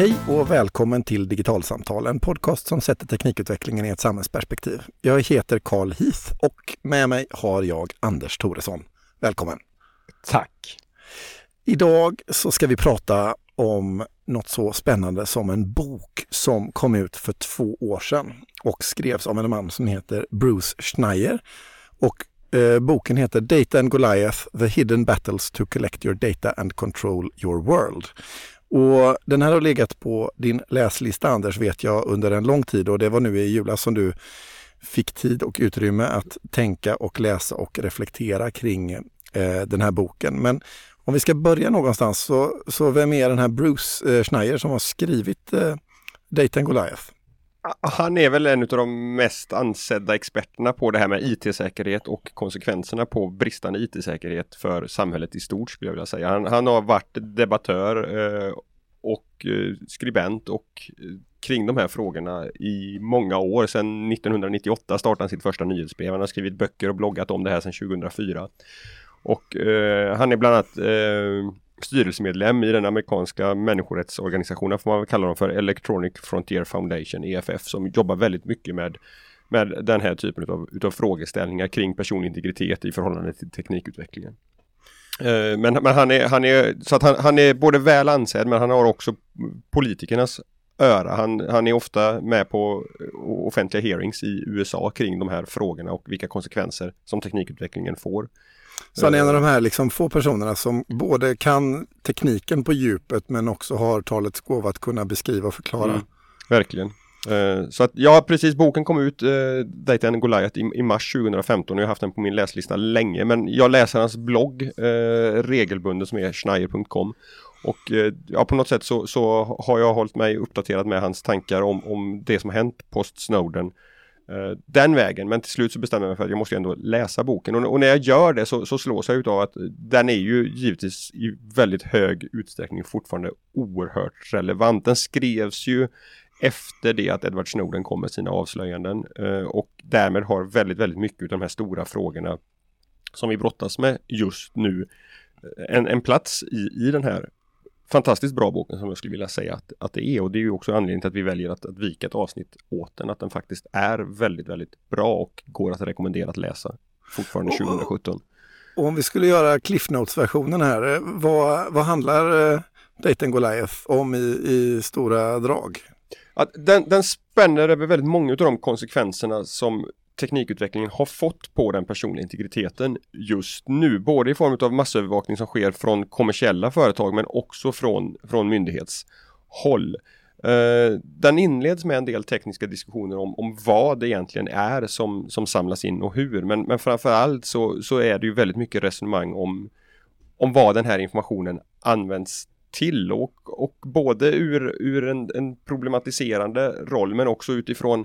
Hej och välkommen till Digitalsamtal, en podcast som sätter teknikutvecklingen i ett samhällsperspektiv. Jag heter Carl Heath och med mig har jag Anders Thoresson. Välkommen! Tack! Idag så ska vi prata om något så spännande som en bok som kom ut för två år sedan och skrevs av en man som heter Bruce Schneier. Och eh, boken heter Data and Goliath, The Hidden Battles to Collect Your Data and Control Your World. Och den här har legat på din läslista Anders vet jag under en lång tid och det var nu i julas som du fick tid och utrymme att tänka och läsa och reflektera kring eh, den här boken. Men om vi ska börja någonstans så, så vem är den här Bruce eh, Schneier som har skrivit eh, Dayton and Goliath? Han är väl en av de mest ansedda experterna på det här med IT-säkerhet och konsekvenserna på bristande IT-säkerhet för samhället i stort skulle jag vilja säga. Han, han har varit debattör eh, och eh, skribent och eh, kring de här frågorna i många år. Sedan 1998 startade han sitt första nyhetsbrev. Han har skrivit böcker och bloggat om det här sedan 2004. Och eh, han är bland annat eh, styrelsemedlem i den amerikanska människorättsorganisationen, får man väl kalla dem för, Electronic Frontier Foundation, EFF, som jobbar väldigt mycket med, med den här typen av utav frågeställningar kring personlig integritet i förhållande till teknikutvecklingen. Eh, men, men han är, han är, så att han, han är både väl ansedd men han har också politikernas öra. Han, han är ofta med på offentliga hearings i USA kring de här frågorna och vilka konsekvenser som teknikutvecklingen får. Så han är en av de här liksom få personerna som både kan tekniken på djupet men också har talets gåva att kunna beskriva och förklara. Mm, verkligen. Uh, så att ja, precis. Boken kom ut, Data and Goliath i, i, mars 2015 och jag har haft den på min läslista länge men jag läser hans blogg uh, regelbundet som är schneier.com och uh, ja, på något sätt så, så, har jag hållit mig uppdaterad med hans tankar om, om det som hänt post Snowden Eh, den vägen. Men till slut så bestämmer jag mig för att jag måste ändå läsa boken. Och, och när jag gör det så, så slås jag av att den är ju givetvis i väldigt hög utsträckning fortfarande oerhört relevant. Den skrevs ju efter det att Edward Snowden kom med sina avslöjanden eh, och därmed har väldigt, väldigt mycket av de här stora frågorna som vi brottas med just nu eh, en, en plats i, i den här fantastiskt bra boken som jag skulle vilja säga att, att det är och det är ju också anledningen till att vi väljer att, att vika ett avsnitt åt den. Att den faktiskt är väldigt, väldigt bra och går att rekommendera att läsa fortfarande 2017. Och om vi skulle göra Cliff Notes-versionen här, eh, vad, vad handlar eh, Dayton Goliath om i, i stora drag? Att den, den spänner över väldigt många av de konsekvenserna som teknikutvecklingen har fått på den personliga integriteten just nu. Både i form av massövervakning som sker från kommersiella företag men också från, från myndighetshåll. Uh, den inleds med en del tekniska diskussioner om, om vad det egentligen är som, som samlas in och hur. Men, men framförallt så, så är det ju väldigt mycket resonemang om, om vad den här informationen används till och, och både ur, ur en, en, problematiserande roll men också utifrån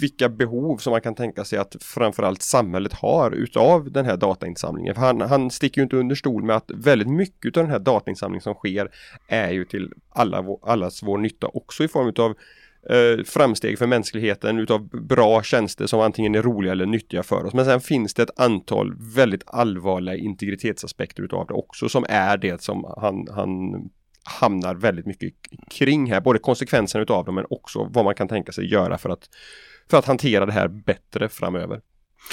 vilka behov som man kan tänka sig att framförallt samhället har utav den här datainsamlingen. För han, han sticker ju inte under stol med att väldigt mycket av den här datainsamlingen som sker är ju till alla, allas vår nytta också i form utav eh, framsteg för mänskligheten utav bra tjänster som antingen är roliga eller nyttiga för oss. Men sen finns det ett antal väldigt allvarliga integritetsaspekter utav det också som är det som han, han hamnar väldigt mycket kring här. Både konsekvenserna utav dem men också vad man kan tänka sig göra för att, för att hantera det här bättre framöver.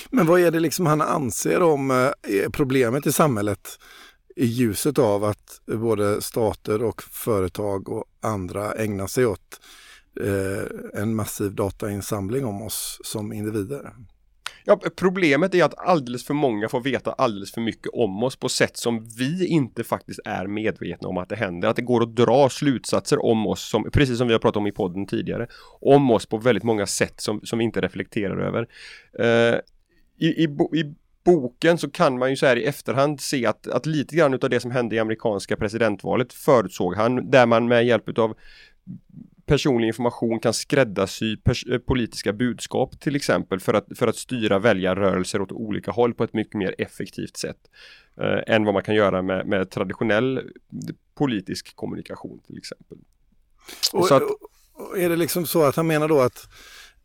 Men vad är det liksom han anser om eh, problemet i samhället i ljuset av att både stater och företag och andra ägnar sig åt eh, en massiv datainsamling om oss som individer. Ja, problemet är att alldeles för många får veta alldeles för mycket om oss på sätt som vi inte faktiskt är medvetna om att det händer. Att det går att dra slutsatser om oss, som, precis som vi har pratat om i podden tidigare, om oss på väldigt många sätt som, som vi inte reflekterar över. Eh, i, i, i boken så kan man ju så här i efterhand se att, att lite grann av det som hände i amerikanska presidentvalet förutsåg han, där man med hjälp av personlig information kan skräddarsy eh, politiska budskap till exempel för att, för att styra väljarrörelser åt olika håll på ett mycket mer effektivt sätt eh, än vad man kan göra med, med traditionell politisk kommunikation till exempel. Och, så att, och är det liksom så att han menar då att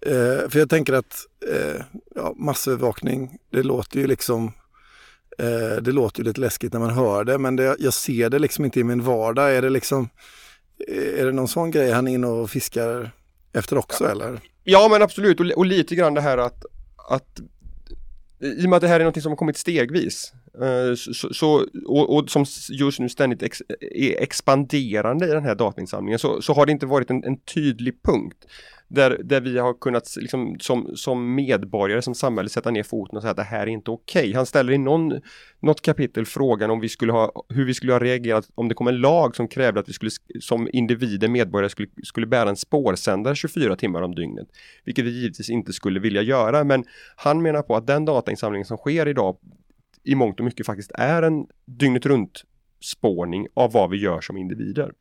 eh, för jag tänker att eh, ja, massövervakning, det låter ju liksom eh, det låter ju lite läskigt när man hör det men det, jag ser det liksom inte i min vardag. Är det liksom Är det någon sån grej han är inne och fiskar efter också ja. eller? Ja men absolut och, och, lite grann det här att, att i och med att det här är något som har kommit stegvis eh, så, så och, och, som just nu ständigt ex, är expanderande i den här datainsamlingen så, så har det inte varit en, en tydlig punkt där, där vi har kunnat liksom, som, som medborgare, som samhälle sätta ner foten och säga att det här är inte okej. Okay. Han ställer i någon, något kapitel frågan om vi skulle ha, hur vi skulle ha reagerat om det kom en lag som krävde att vi skulle som individer, medborgare skulle, skulle bära en spårsändare 24 timmar om dygnet. Vilket vi givetvis inte skulle vilja göra men han menar på att den datainsamling som sker idag i mångt och mycket faktiskt är en dygnet runt spårning av vad vi gör som individer.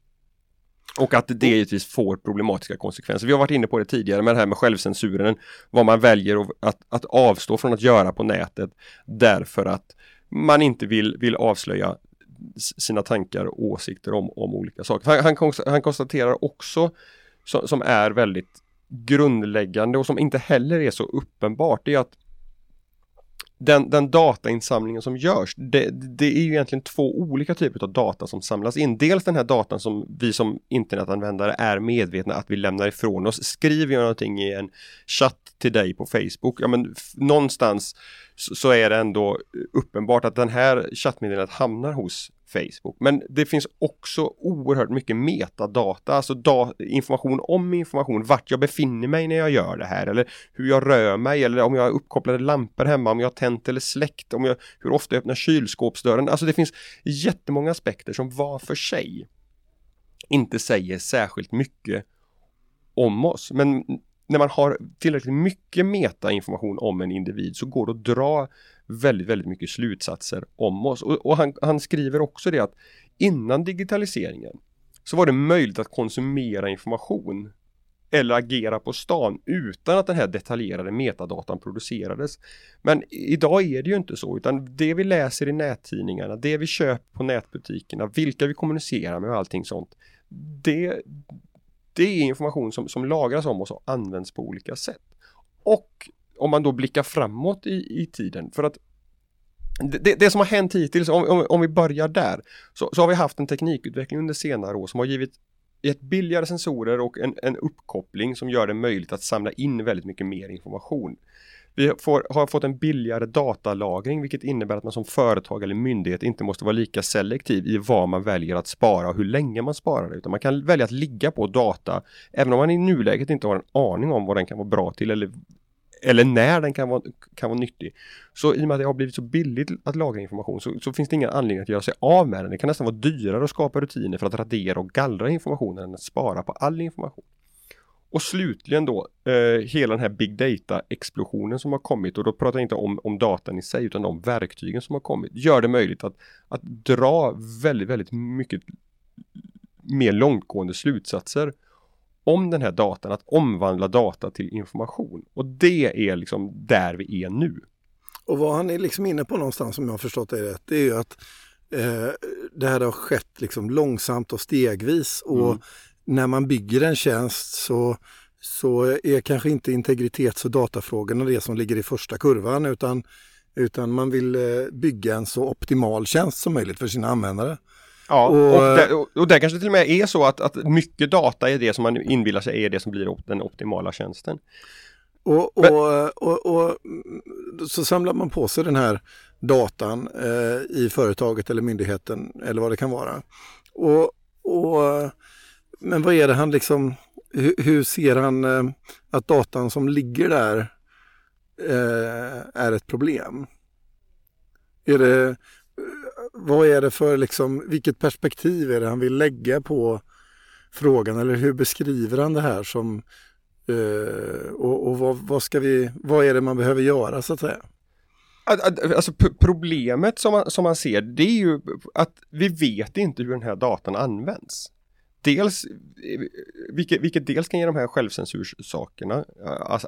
Och att det givetvis får problematiska konsekvenser. Vi har varit inne på det tidigare med det här med självcensuren. Vad man väljer att, att avstå från att göra på nätet därför att man inte vill, vill avslöja sina tankar och åsikter om, om olika saker. Han, han, han konstaterar också som, som är väldigt grundläggande och som inte heller är så uppenbart det är att den, den datainsamlingen som görs, det, det, är ju egentligen två olika typer av data som samlas in. Dels den här datan som vi som internetanvändare är medvetna att vi lämnar ifrån oss. Skriver jag någonting i en chatt till dig på Facebook, ja men någonstans så, så är det ändå uppenbart att den här chattmeddelandet hamnar hos Facebook. Men det finns också oerhört mycket metadata, alltså da information om information, vart jag befinner mig när jag gör det här eller hur jag rör mig eller om jag har uppkopplade lampor hemma, om jag har tänt eller släckt, om jag, hur ofta jag öppnar kylskåpsdörren. Alltså det finns jättemånga aspekter som var för sig inte säger särskilt mycket om oss. Men när man har tillräckligt mycket metainformation om en individ så går det att dra väldigt, väldigt mycket slutsatser om oss. Och, och han, han skriver också det att innan digitaliseringen så var det möjligt att konsumera information eller agera på stan utan att den här detaljerade metadatan producerades. Men idag är det ju inte så utan det vi läser i nättidningarna, det vi köper på nätbutikerna, vilka vi kommunicerar med och allting sånt. Det, det är information som, som lagras om oss och används på olika sätt. Och om man då blickar framåt i, i tiden, för att det, det som har hänt hittills, om, om, om vi börjar där, så, så, har vi haft en teknikutveckling under senare år som har givit ett billigare sensorer och en, en uppkoppling som gör det möjligt att samla in väldigt mycket mer information. Vi får, har fått en billigare datalagring vilket innebär att man som företag eller myndighet inte måste vara lika selektiv i vad man väljer att spara och hur länge man sparar det. Utan man kan välja att ligga på data även om man i nuläget inte har en aning om vad den kan vara bra till eller eller när den kan vara, kan vara nyttig. Så i och med att det har blivit så billigt att lagra information så, så, finns det ingen anledning att göra sig av med den. Det kan nästan vara dyrare att skapa rutiner för att radera och gallra informationen än att spara på all information. Och slutligen då eh, hela den här big data explosionen som har kommit och då pratar jag inte om, om datan i sig utan de verktygen som har kommit gör det möjligt att, att dra väldigt, väldigt mycket mer långtgående slutsatser om den här datan, att omvandla data till information. Och det är liksom där vi är nu. Och vad han är liksom inne på någonstans, om jag har förstått det rätt, det är ju att eh, det här har skett liksom långsamt och stegvis. Och mm. När man bygger en tjänst så, så är kanske inte integritets och datafrågorna det som ligger i första kurvan, utan, utan man vill eh, bygga en så optimal tjänst som möjligt för sina användare. Ja, och, och, där, och där kanske till och med är så att, att mycket data är det som man inbillar sig är det som blir den optimala tjänsten. Och, och, och, och, så samlar man på sig den här datan eh, i företaget eller myndigheten eller vad det kan vara. Och, och, men vad är det han liksom, hur, hur ser han eh, att datan som ligger där eh, är ett problem? Är det, eh, vad är det för, liksom, vilket perspektiv är det han vill lägga på frågan eller hur beskriver han det här som eh, och, och vad, vad, ska vi, vad är det man behöver göra så att säga? Alltså problemet som man, som man ser det är ju att vi vet inte hur den här datan används. Dels, vilket, vilket dels kan ge de här självcensursakerna,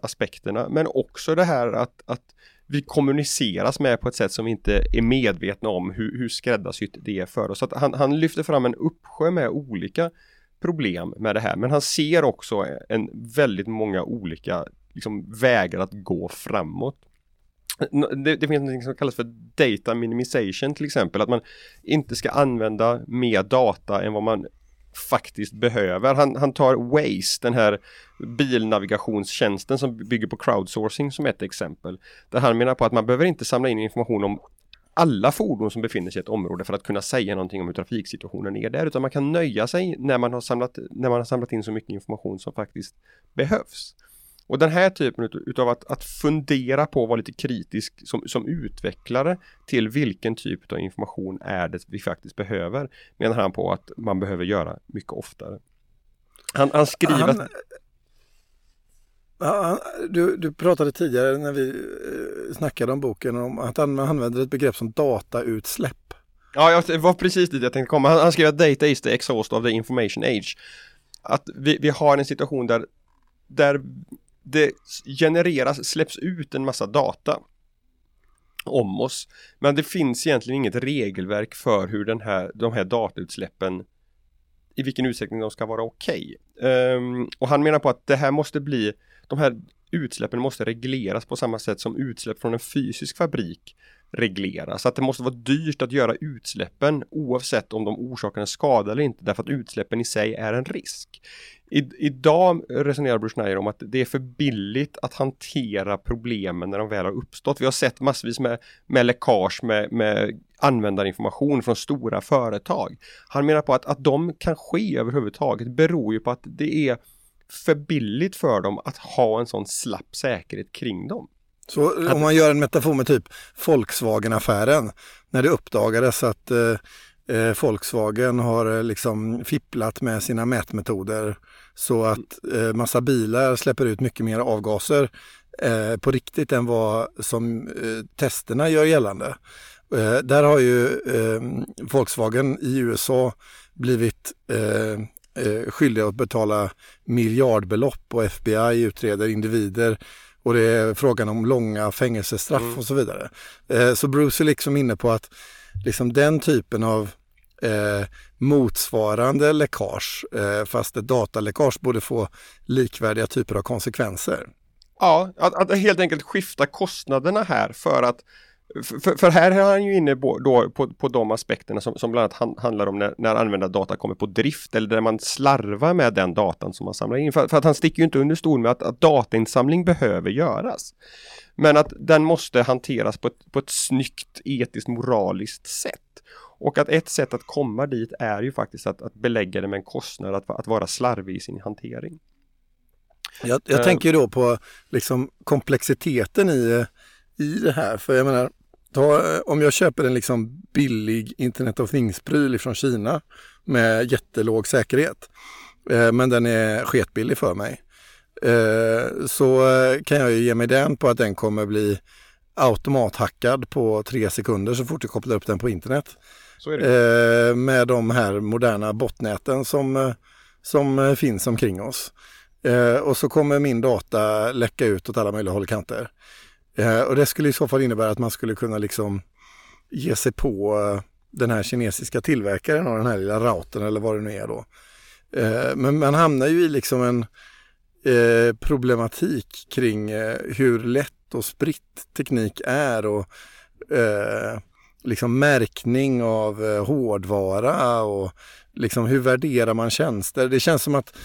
aspekterna, men också det här att, att vi kommuniceras med på ett sätt som vi inte är medvetna om hur, hur skräddarsytt det är för oss. Så att han, han lyfter fram en uppsjö med olika problem med det här, men han ser också en väldigt många olika liksom, vägar att gå framåt. Det, det, finns något som kallas för data minimization till exempel, att man inte ska använda mer data än vad man faktiskt behöver. Han, han tar Waze, den här bilnavigationstjänsten som bygger på crowdsourcing som ett exempel. Där han menar på att man behöver inte samla in information om alla fordon som befinner sig i ett område för att kunna säga någonting om hur trafiksituationen är där utan man kan nöja sig när man har samlat, när man har samlat in så mycket information som faktiskt behövs. Och den här typen utav att, att fundera på att vara lite kritisk som, som utvecklare till vilken typ av information är det vi faktiskt behöver menar han på att man behöver göra mycket oftare. Han, han skriver han. Ja, du, du pratade tidigare när vi eh, snackade om boken om att han använder ett begrepp som datautsläpp. Ja, det var precis dit jag tänkte komma. Han, han skrev att data is the exhaust of the information age. Att vi, vi har en situation där, där det genereras, släpps ut en massa data om oss. Men det finns egentligen inget regelverk för hur den här, de här datautsläppen i vilken utsträckning de ska vara okej. Okay. Um, och han menar på att det här måste bli, de här utsläppen måste regleras på samma sätt som utsläpp från en fysisk fabrik regleras. Att det måste vara dyrt att göra utsläppen oavsett om de orsakar en skada eller inte därför att utsläppen i sig är en risk. I, idag resonerar Bruce Schneier om att det är för billigt att hantera problemen när de väl har uppstått. Vi har sett massvis med, med läckage med, med användarinformation från stora företag. Han menar på att, att de kan ske överhuvudtaget beror ju på att det är för billigt för dem att ha en sån slapp säkerhet kring dem. Så eh, om man gör en metafor med typ Volkswagen-affären, när det uppdagades att eh, eh Volkswagen har eh, liksom fipplat med sina mätmetoder så att eh, massa bilar släpper ut mycket mer avgaser eh, på riktigt än vad som eh, testerna gör gällande. Eh, där har ju eh, Volkswagen i USA blivit eh, skyldiga att betala miljardbelopp och FBI utreder individer och det är frågan om långa fängelsestraff mm. och så vidare. så Bruce är liksom inne på att liksom den typen av eh, motsvarande läckage, eh, fast ett dataläckage borde få likvärdiga typer av konsekvenser. Ja, att, att helt enkelt skifta kostnaderna här för att för, för, här är han ju inne på, på, på de aspekterna som, som bland annat handlar om när, när användardata kommer på drift eller där man slarvar med den datan som man samlar in. För, för att han sticker ju inte under stol med att, att datainsamling behöver göras. Men att den måste hanteras på ett, på ett snyggt etiskt moraliskt sätt. Och att ett sätt att komma dit är ju faktiskt att, att belägga det med en kostnad, att, att vara slarvig i sin hantering. Jag, jag uh, tänker då på liksom komplexiteten i, i det här. För jag menar, ta, om jag köper en liksom billig Internet of Things-pryl från Kina med jättelåg säkerhet, eh, men den är sketbillig för mig, eh, så kan jag ju ge mig den på att den kommer bli automathackad på tre sekunder så fort jag kopplar upp den på internet. Eh, med de här moderna botnäten som, eh, som eh, finns omkring oss. Eh, och så kommer min data läcka ut åt alla möjliga håll och kanter. Eh, och det skulle i så fall innebära att man skulle kunna liksom ge sig på eh, den här kinesiska tillverkaren av den här lilla routern eller vad det nu är då. Eh, men man hamnar ju i liksom en eh, problematik kring eh, hur lätt och spritt teknik är och liksom märkning av hårdvara och liksom hur värderar man tjänster? Det känns som att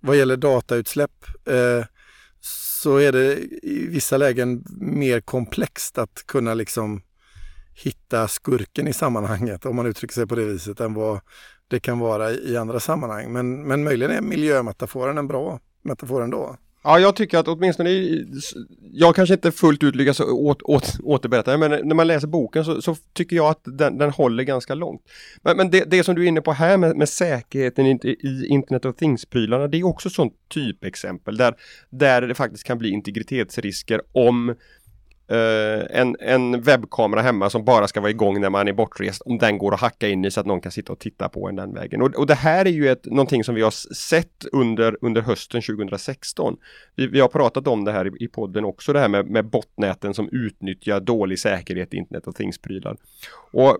vad gäller datautsläpp eh, så är det i vissa lägen mer komplext att kunna liksom hitta skurken i sammanhanget om man uttrycker sig på det viset än vad det kan vara i andra sammanhang. Men, men möjligen är miljömetaforen en bra metafor ändå. Ja, jag tycker att åtminstone, jag kanske inte fullt ut lyckas åt, åt, återberätta men när man läser boken så, så tycker jag att den, den, håller ganska långt. Men, men det, det, som du är inne på här med, med säkerheten i, i Internet of Things-prylarna, det är också sånt typexempel där, där det faktiskt kan bli integritetsrisker om Eh, en, en webbkamera hemma som bara ska vara igång när man är bortrest, om den går att hacka in i så att någon kan sitta och titta på en den vägen. Och, och det här är ju ett, någonting som vi har sett under, under hösten 2016. Vi, vi har pratat om det här i, i podden också, det här med, med botnäten som utnyttjar dålig säkerhet i Internet och Things-prylar. Och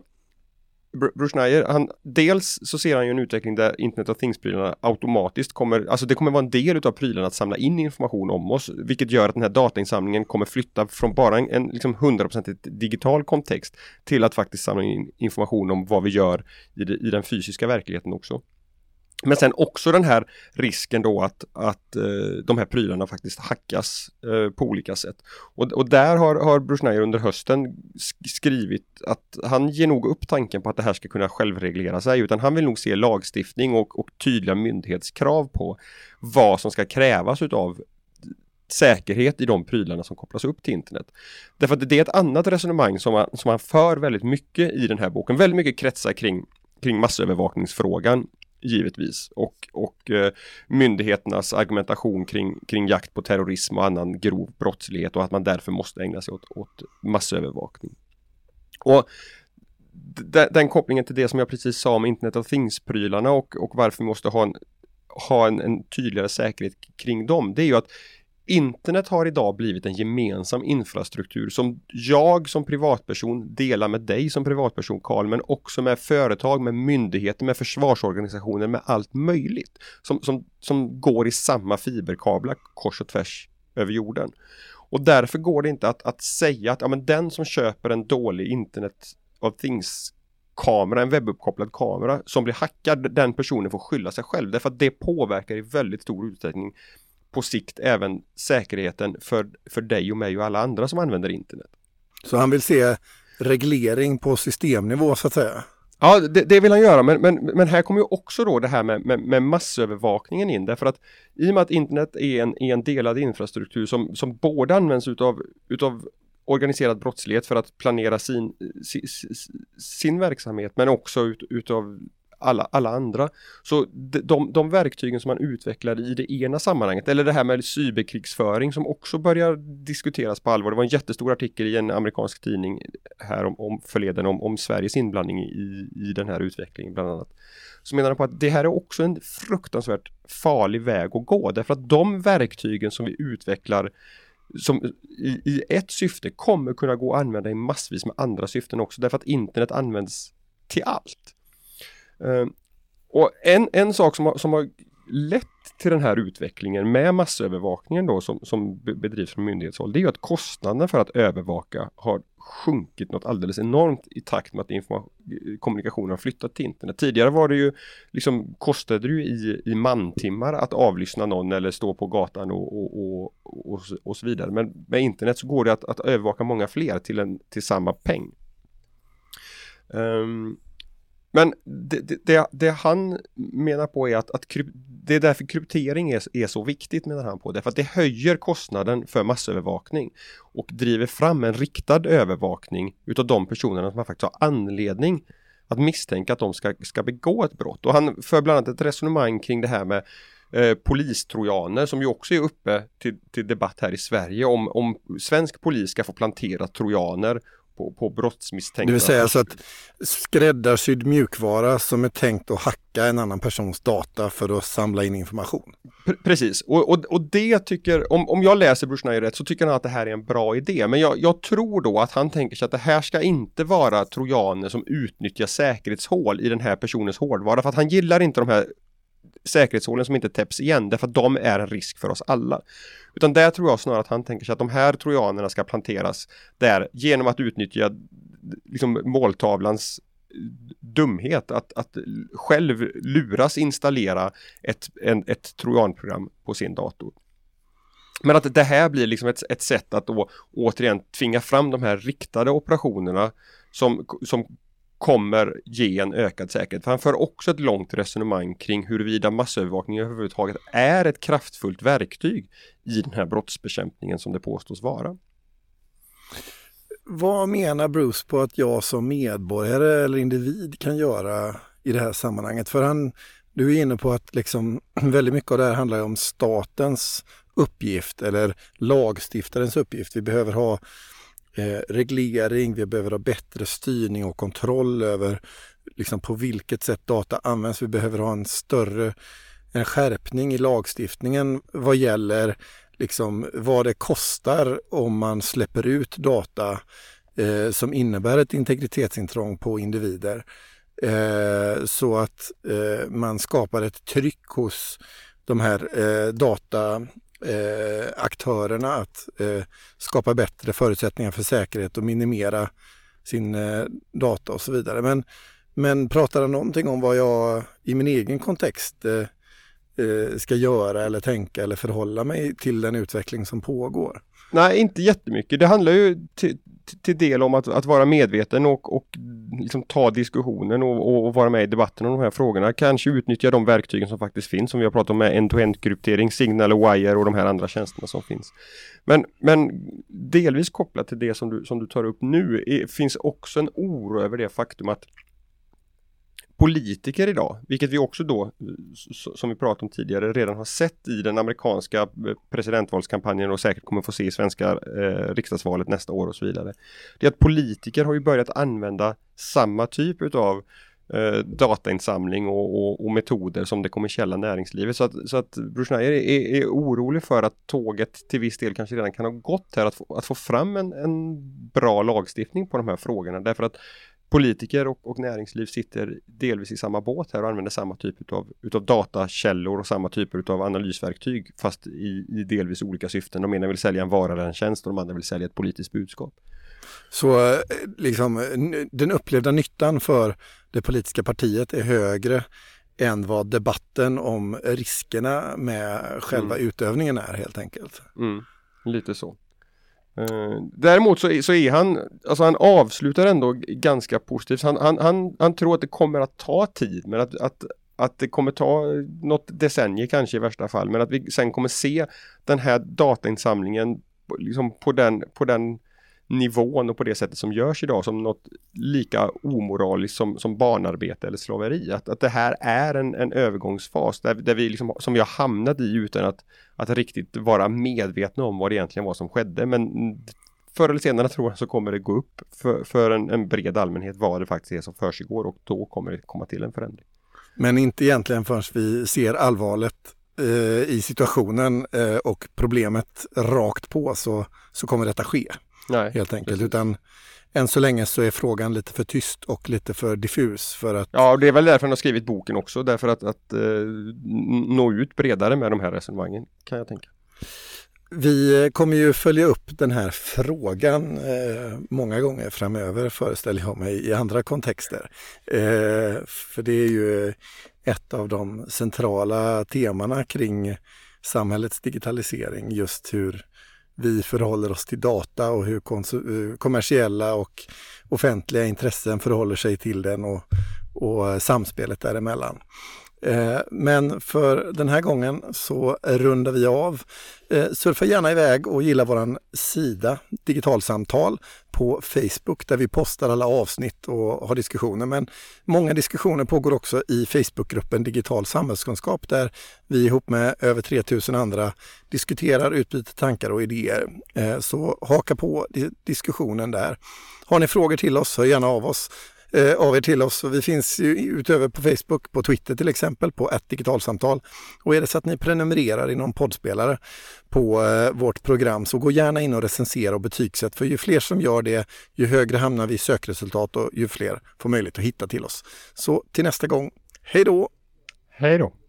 Bruce Schneier, han, dels så ser han ju en utveckling där Internet of Things-prylarna automatiskt kommer, alltså det kommer vara en del utav prylarna att samla in information om oss, vilket gör att den här datainsamlingen kommer flytta från bara en, en liksom 100% digital kontext till att faktiskt samla in information om vad vi gör i, det, i den fysiska verkligheten också. Men sen också den här risken då att, att eh, de här prylarna faktiskt hackas eh, på olika sätt. Och, och där har, har Bruce under hösten skrivit att han ger nog upp tanken på att det här ska kunna självreglera sig utan han vill nog se lagstiftning och, och tydliga myndighetskrav på vad som ska krävas utav säkerhet i de prylarna som kopplas upp till internet. Därför att det är ett annat resonemang som han som han för väldigt mycket i den här boken. Väldigt mycket kretsar kring, kring massövervakningsfrågan givetvis och, och eh, myndigheternas argumentation kring, kring jakt på terrorism och annan grov brottslighet och att man därför måste ägna sig åt, åt massövervakning. Och den kopplingen till det som jag precis sa om Internet of Things-prylarna och, och varför vi måste ha en, ha en, en tydligare säkerhet kring dem, det är ju att Internet har idag blivit en gemensam infrastruktur som jag som privatperson delar med dig som privatperson Karl, men också med företag, med myndigheter, med försvarsorganisationer, med allt möjligt som, som, som går i samma fiberkablar kors och tvärs över jorden. Och därför går det inte att, att säga att ja, men den som köper en dålig Internet of Things kamera, en webbuppkopplad kamera som blir hackad, den personen får skylla sig själv därför att det påverkar i väldigt stor utsträckning på sikt även säkerheten för, för dig och mig och alla andra som använder internet. Så han vill se reglering på systemnivå så att säga? Ja, det, det, vill han göra, men, men, men här kommer ju också då det här med, med, med, massövervakningen in, därför att i och med att internet är en, är en delad infrastruktur som, som både används utav, utav organiserad brottslighet för att planera sin, sin, sin verksamhet, men också ut, utav alla, alla andra. Så de, de verktygen som man utvecklar i det ena sammanhanget, eller det här med cyberkrigsföring som också börjar diskuteras på allvar. Det var en jättestor artikel i en amerikansk tidning här om, om förleden om, om Sveriges inblandning i, i den här utvecklingen bland annat. Så menar de på att det här är också en fruktansvärt farlig väg att gå därför att de verktygen som vi utvecklar som i, i ett syfte kommer kunna gå att använda i massvis med andra syften också därför att internet används till allt. Ehm, och en, en sak som har, som har lett till den här utvecklingen med massövervakningen då som, som bedrivs från myndighetshåll, det är ju att kostnaderna för att övervaka har sjunkit något alldeles enormt i takt med att kommunikationen har flyttat till internet. Tidigare var det ju liksom kostade det ju i, i mantimmar att avlyssna någon eller stå på gatan och, och, och, och, och så vidare. Men med internet så går det att, att övervaka många fler till, en, till samma peng. Um, men det, det, det, han menar på är att, att kryp, det är därför kryptering är, är så viktigt menar han på. Därför att det höjer kostnaden för massövervakning och driver fram en riktad övervakning utav de personerna som man faktiskt har anledning att misstänka att de ska, ska begå ett brott. Och han för bland annat ett resonemang kring det här med eh, polistrojaner som ju också är uppe till, till debatt här i Sverige om, om svensk polis ska få plantera trojaner på, på brottsmisstänkta. Det vill säga så att skräddarsydd mjukvara som är tänkt att hacka en annan persons data för att samla in information. P precis, och, och, och det tycker, om, om jag läser Bruce rätt så tycker han att det här är en bra idé. Men jag, jag tror då att han tänker sig att det här ska inte vara trojaner som utnyttjar säkerhetshål i den här personens hårdvara. För att han gillar inte de här säkerhetshålen som inte täpps igen därför att de är en risk för oss alla. Utan där tror jag snarare att han tänker sig att de här trojanerna ska planteras där genom att utnyttja liksom, måltavlans dumhet att, att själv luras installera ett, en, ett trojanprogram på sin dator. Men att det här blir liksom ett, ett sätt att då återigen tvinga fram de här riktade operationerna som, som kommer ge en ökad säkerhet. För han för också ett långt resonemang kring huruvida massövervakning överhuvudtaget är ett kraftfullt verktyg i den här brottsbekämpningen som det påstås vara. Vad menar Bruce på att jag som medborgare eller individ kan göra i det här sammanhanget? För han, du är inne på att liksom, väldigt mycket av det här handlar om statens uppgift eller lagstiftarens uppgift. Vi behöver ha eh, Eh, reglering, vi behöver ha bättre styrning och kontroll över liksom, på vilket sätt data används. Vi behöver ha en större en skärpning i lagstiftningen vad gäller liksom, vad det kostar om man släpper ut data eh, som innebär ett integritetsintrång på individer. Eh, så att eh, man skapar ett tryck hos de här eh, data Eh, aktörerna att eh, skapa bättre förutsättningar för säkerhet och minimera sin eh, data och så vidare. Men Men pratar han någonting om vad jag i min egen kontext eh, eh ska göra eller tänka eller förhålla mig till den utveckling som pågår? Nej, inte jättemycket. Det handlar ju till, till del om att, att vara medveten och, och liksom ta diskussionen och, och, vara med i debatten om de här frågorna. Kanske utnyttja de verktygen som faktiskt finns, som vi har pratat om med end-to-end kryptering, Signal och Wire och de här andra tjänsterna som finns. Men, men delvis kopplat till det som du, som du tar upp nu är, finns också en oro över det faktum att politiker idag, vilket vi också då, som vi pratade om tidigare, redan har sett i den amerikanska eh, presidentvalskampanjen och säkert kommer få se i svenska eh, riksdagsvalet nästa år och så vidare. Det är att politiker har ju börjat använda samma typ utav eh, datainsamling och, och, och, metoder som det kommersiella näringslivet. Så att, så att Bruce Schneier är, är, orolig för att tåget till viss del kanske redan kan ha gått här att få, att få fram en, en bra lagstiftning på de här frågorna. Därför att politiker och, och, näringsliv sitter delvis i samma båt här och använder samma typ utav, utav datakällor och samma typer av analysverktyg fast i, i delvis olika syften. De ena vill sälja en vara eller en tjänst och de andra vill sälja ett politiskt budskap. Så eh, liksom, den upplevda nyttan för det politiska partiet är högre än vad debatten om riskerna med själva mm. utövningen är helt enkelt. Mm, lite så. Uh, däremot så, så är han, alltså han avslutar ändå ganska positivt. Han, han, han, han tror att det kommer att ta tid men att, att, att det kommer ta något decennium kanske i värsta fall men att vi sen kommer se den här datainsamlingen liksom på den, på den nivån och på det sättet som görs idag som något lika omoraliskt som, som barnarbete eller slaveri. Att, att det här är en, en övergångsfas där, där vi liksom, som vi har hamnat i utan att, att riktigt vara medvetna om vad det egentligen var som skedde. Men förr eller senare tror jag så kommer det gå upp för, för en, en bred allmänhet vad det faktiskt är som försiggår och då kommer det komma till en förändring. Men inte egentligen förrän vi ser allvaret eh, i situationen eh, och problemet rakt på så, så kommer detta ske. Nej, helt enkelt. Precis. Utan än så länge så är frågan lite för tyst och lite för diffus för att Ja, det är väl därför han har skrivit boken också, därför att, att uh, nå ut bredare med de här resonemangen kan jag tänka. Vi kommer ju följa upp den här frågan eh, många gånger framöver föreställer jag mig i andra kontexter. Eh, för det är ju ett av de centrala temana kring samhällets digitalisering, just hur vi förhåller oss till data och hur eh, kommersiella och offentliga intressen förhåller sig till den och, och eh, samspelet däremellan. Eh, men för den här gången så rundar vi av. Eh, surfa gärna iväg och gilla våran sida Digitalsamtal på Facebook där vi postar alla avsnitt och har diskussioner. Men många diskussioner pågår också i Facebookgruppen Digital samhällskunskap där vi ihop med över 3000 andra diskuterar, utbyter tankar och idéer. Eh, så haka på diskussionen där. Har ni frågor till oss, hör gärna av oss eh, av er till oss. Vi finns ju utöver på Facebook, på Twitter till exempel, på ett digitalsamtal. Och är det så att ni prenumererar i någon poddspelare på eh, vårt program så gå gärna in och recensera och betygsätt. För ju fler som gör det, ju högre hamnar vi i sökresultat och ju fler får möjlighet att hitta till oss. Så till nästa gång, hej då! Hej då!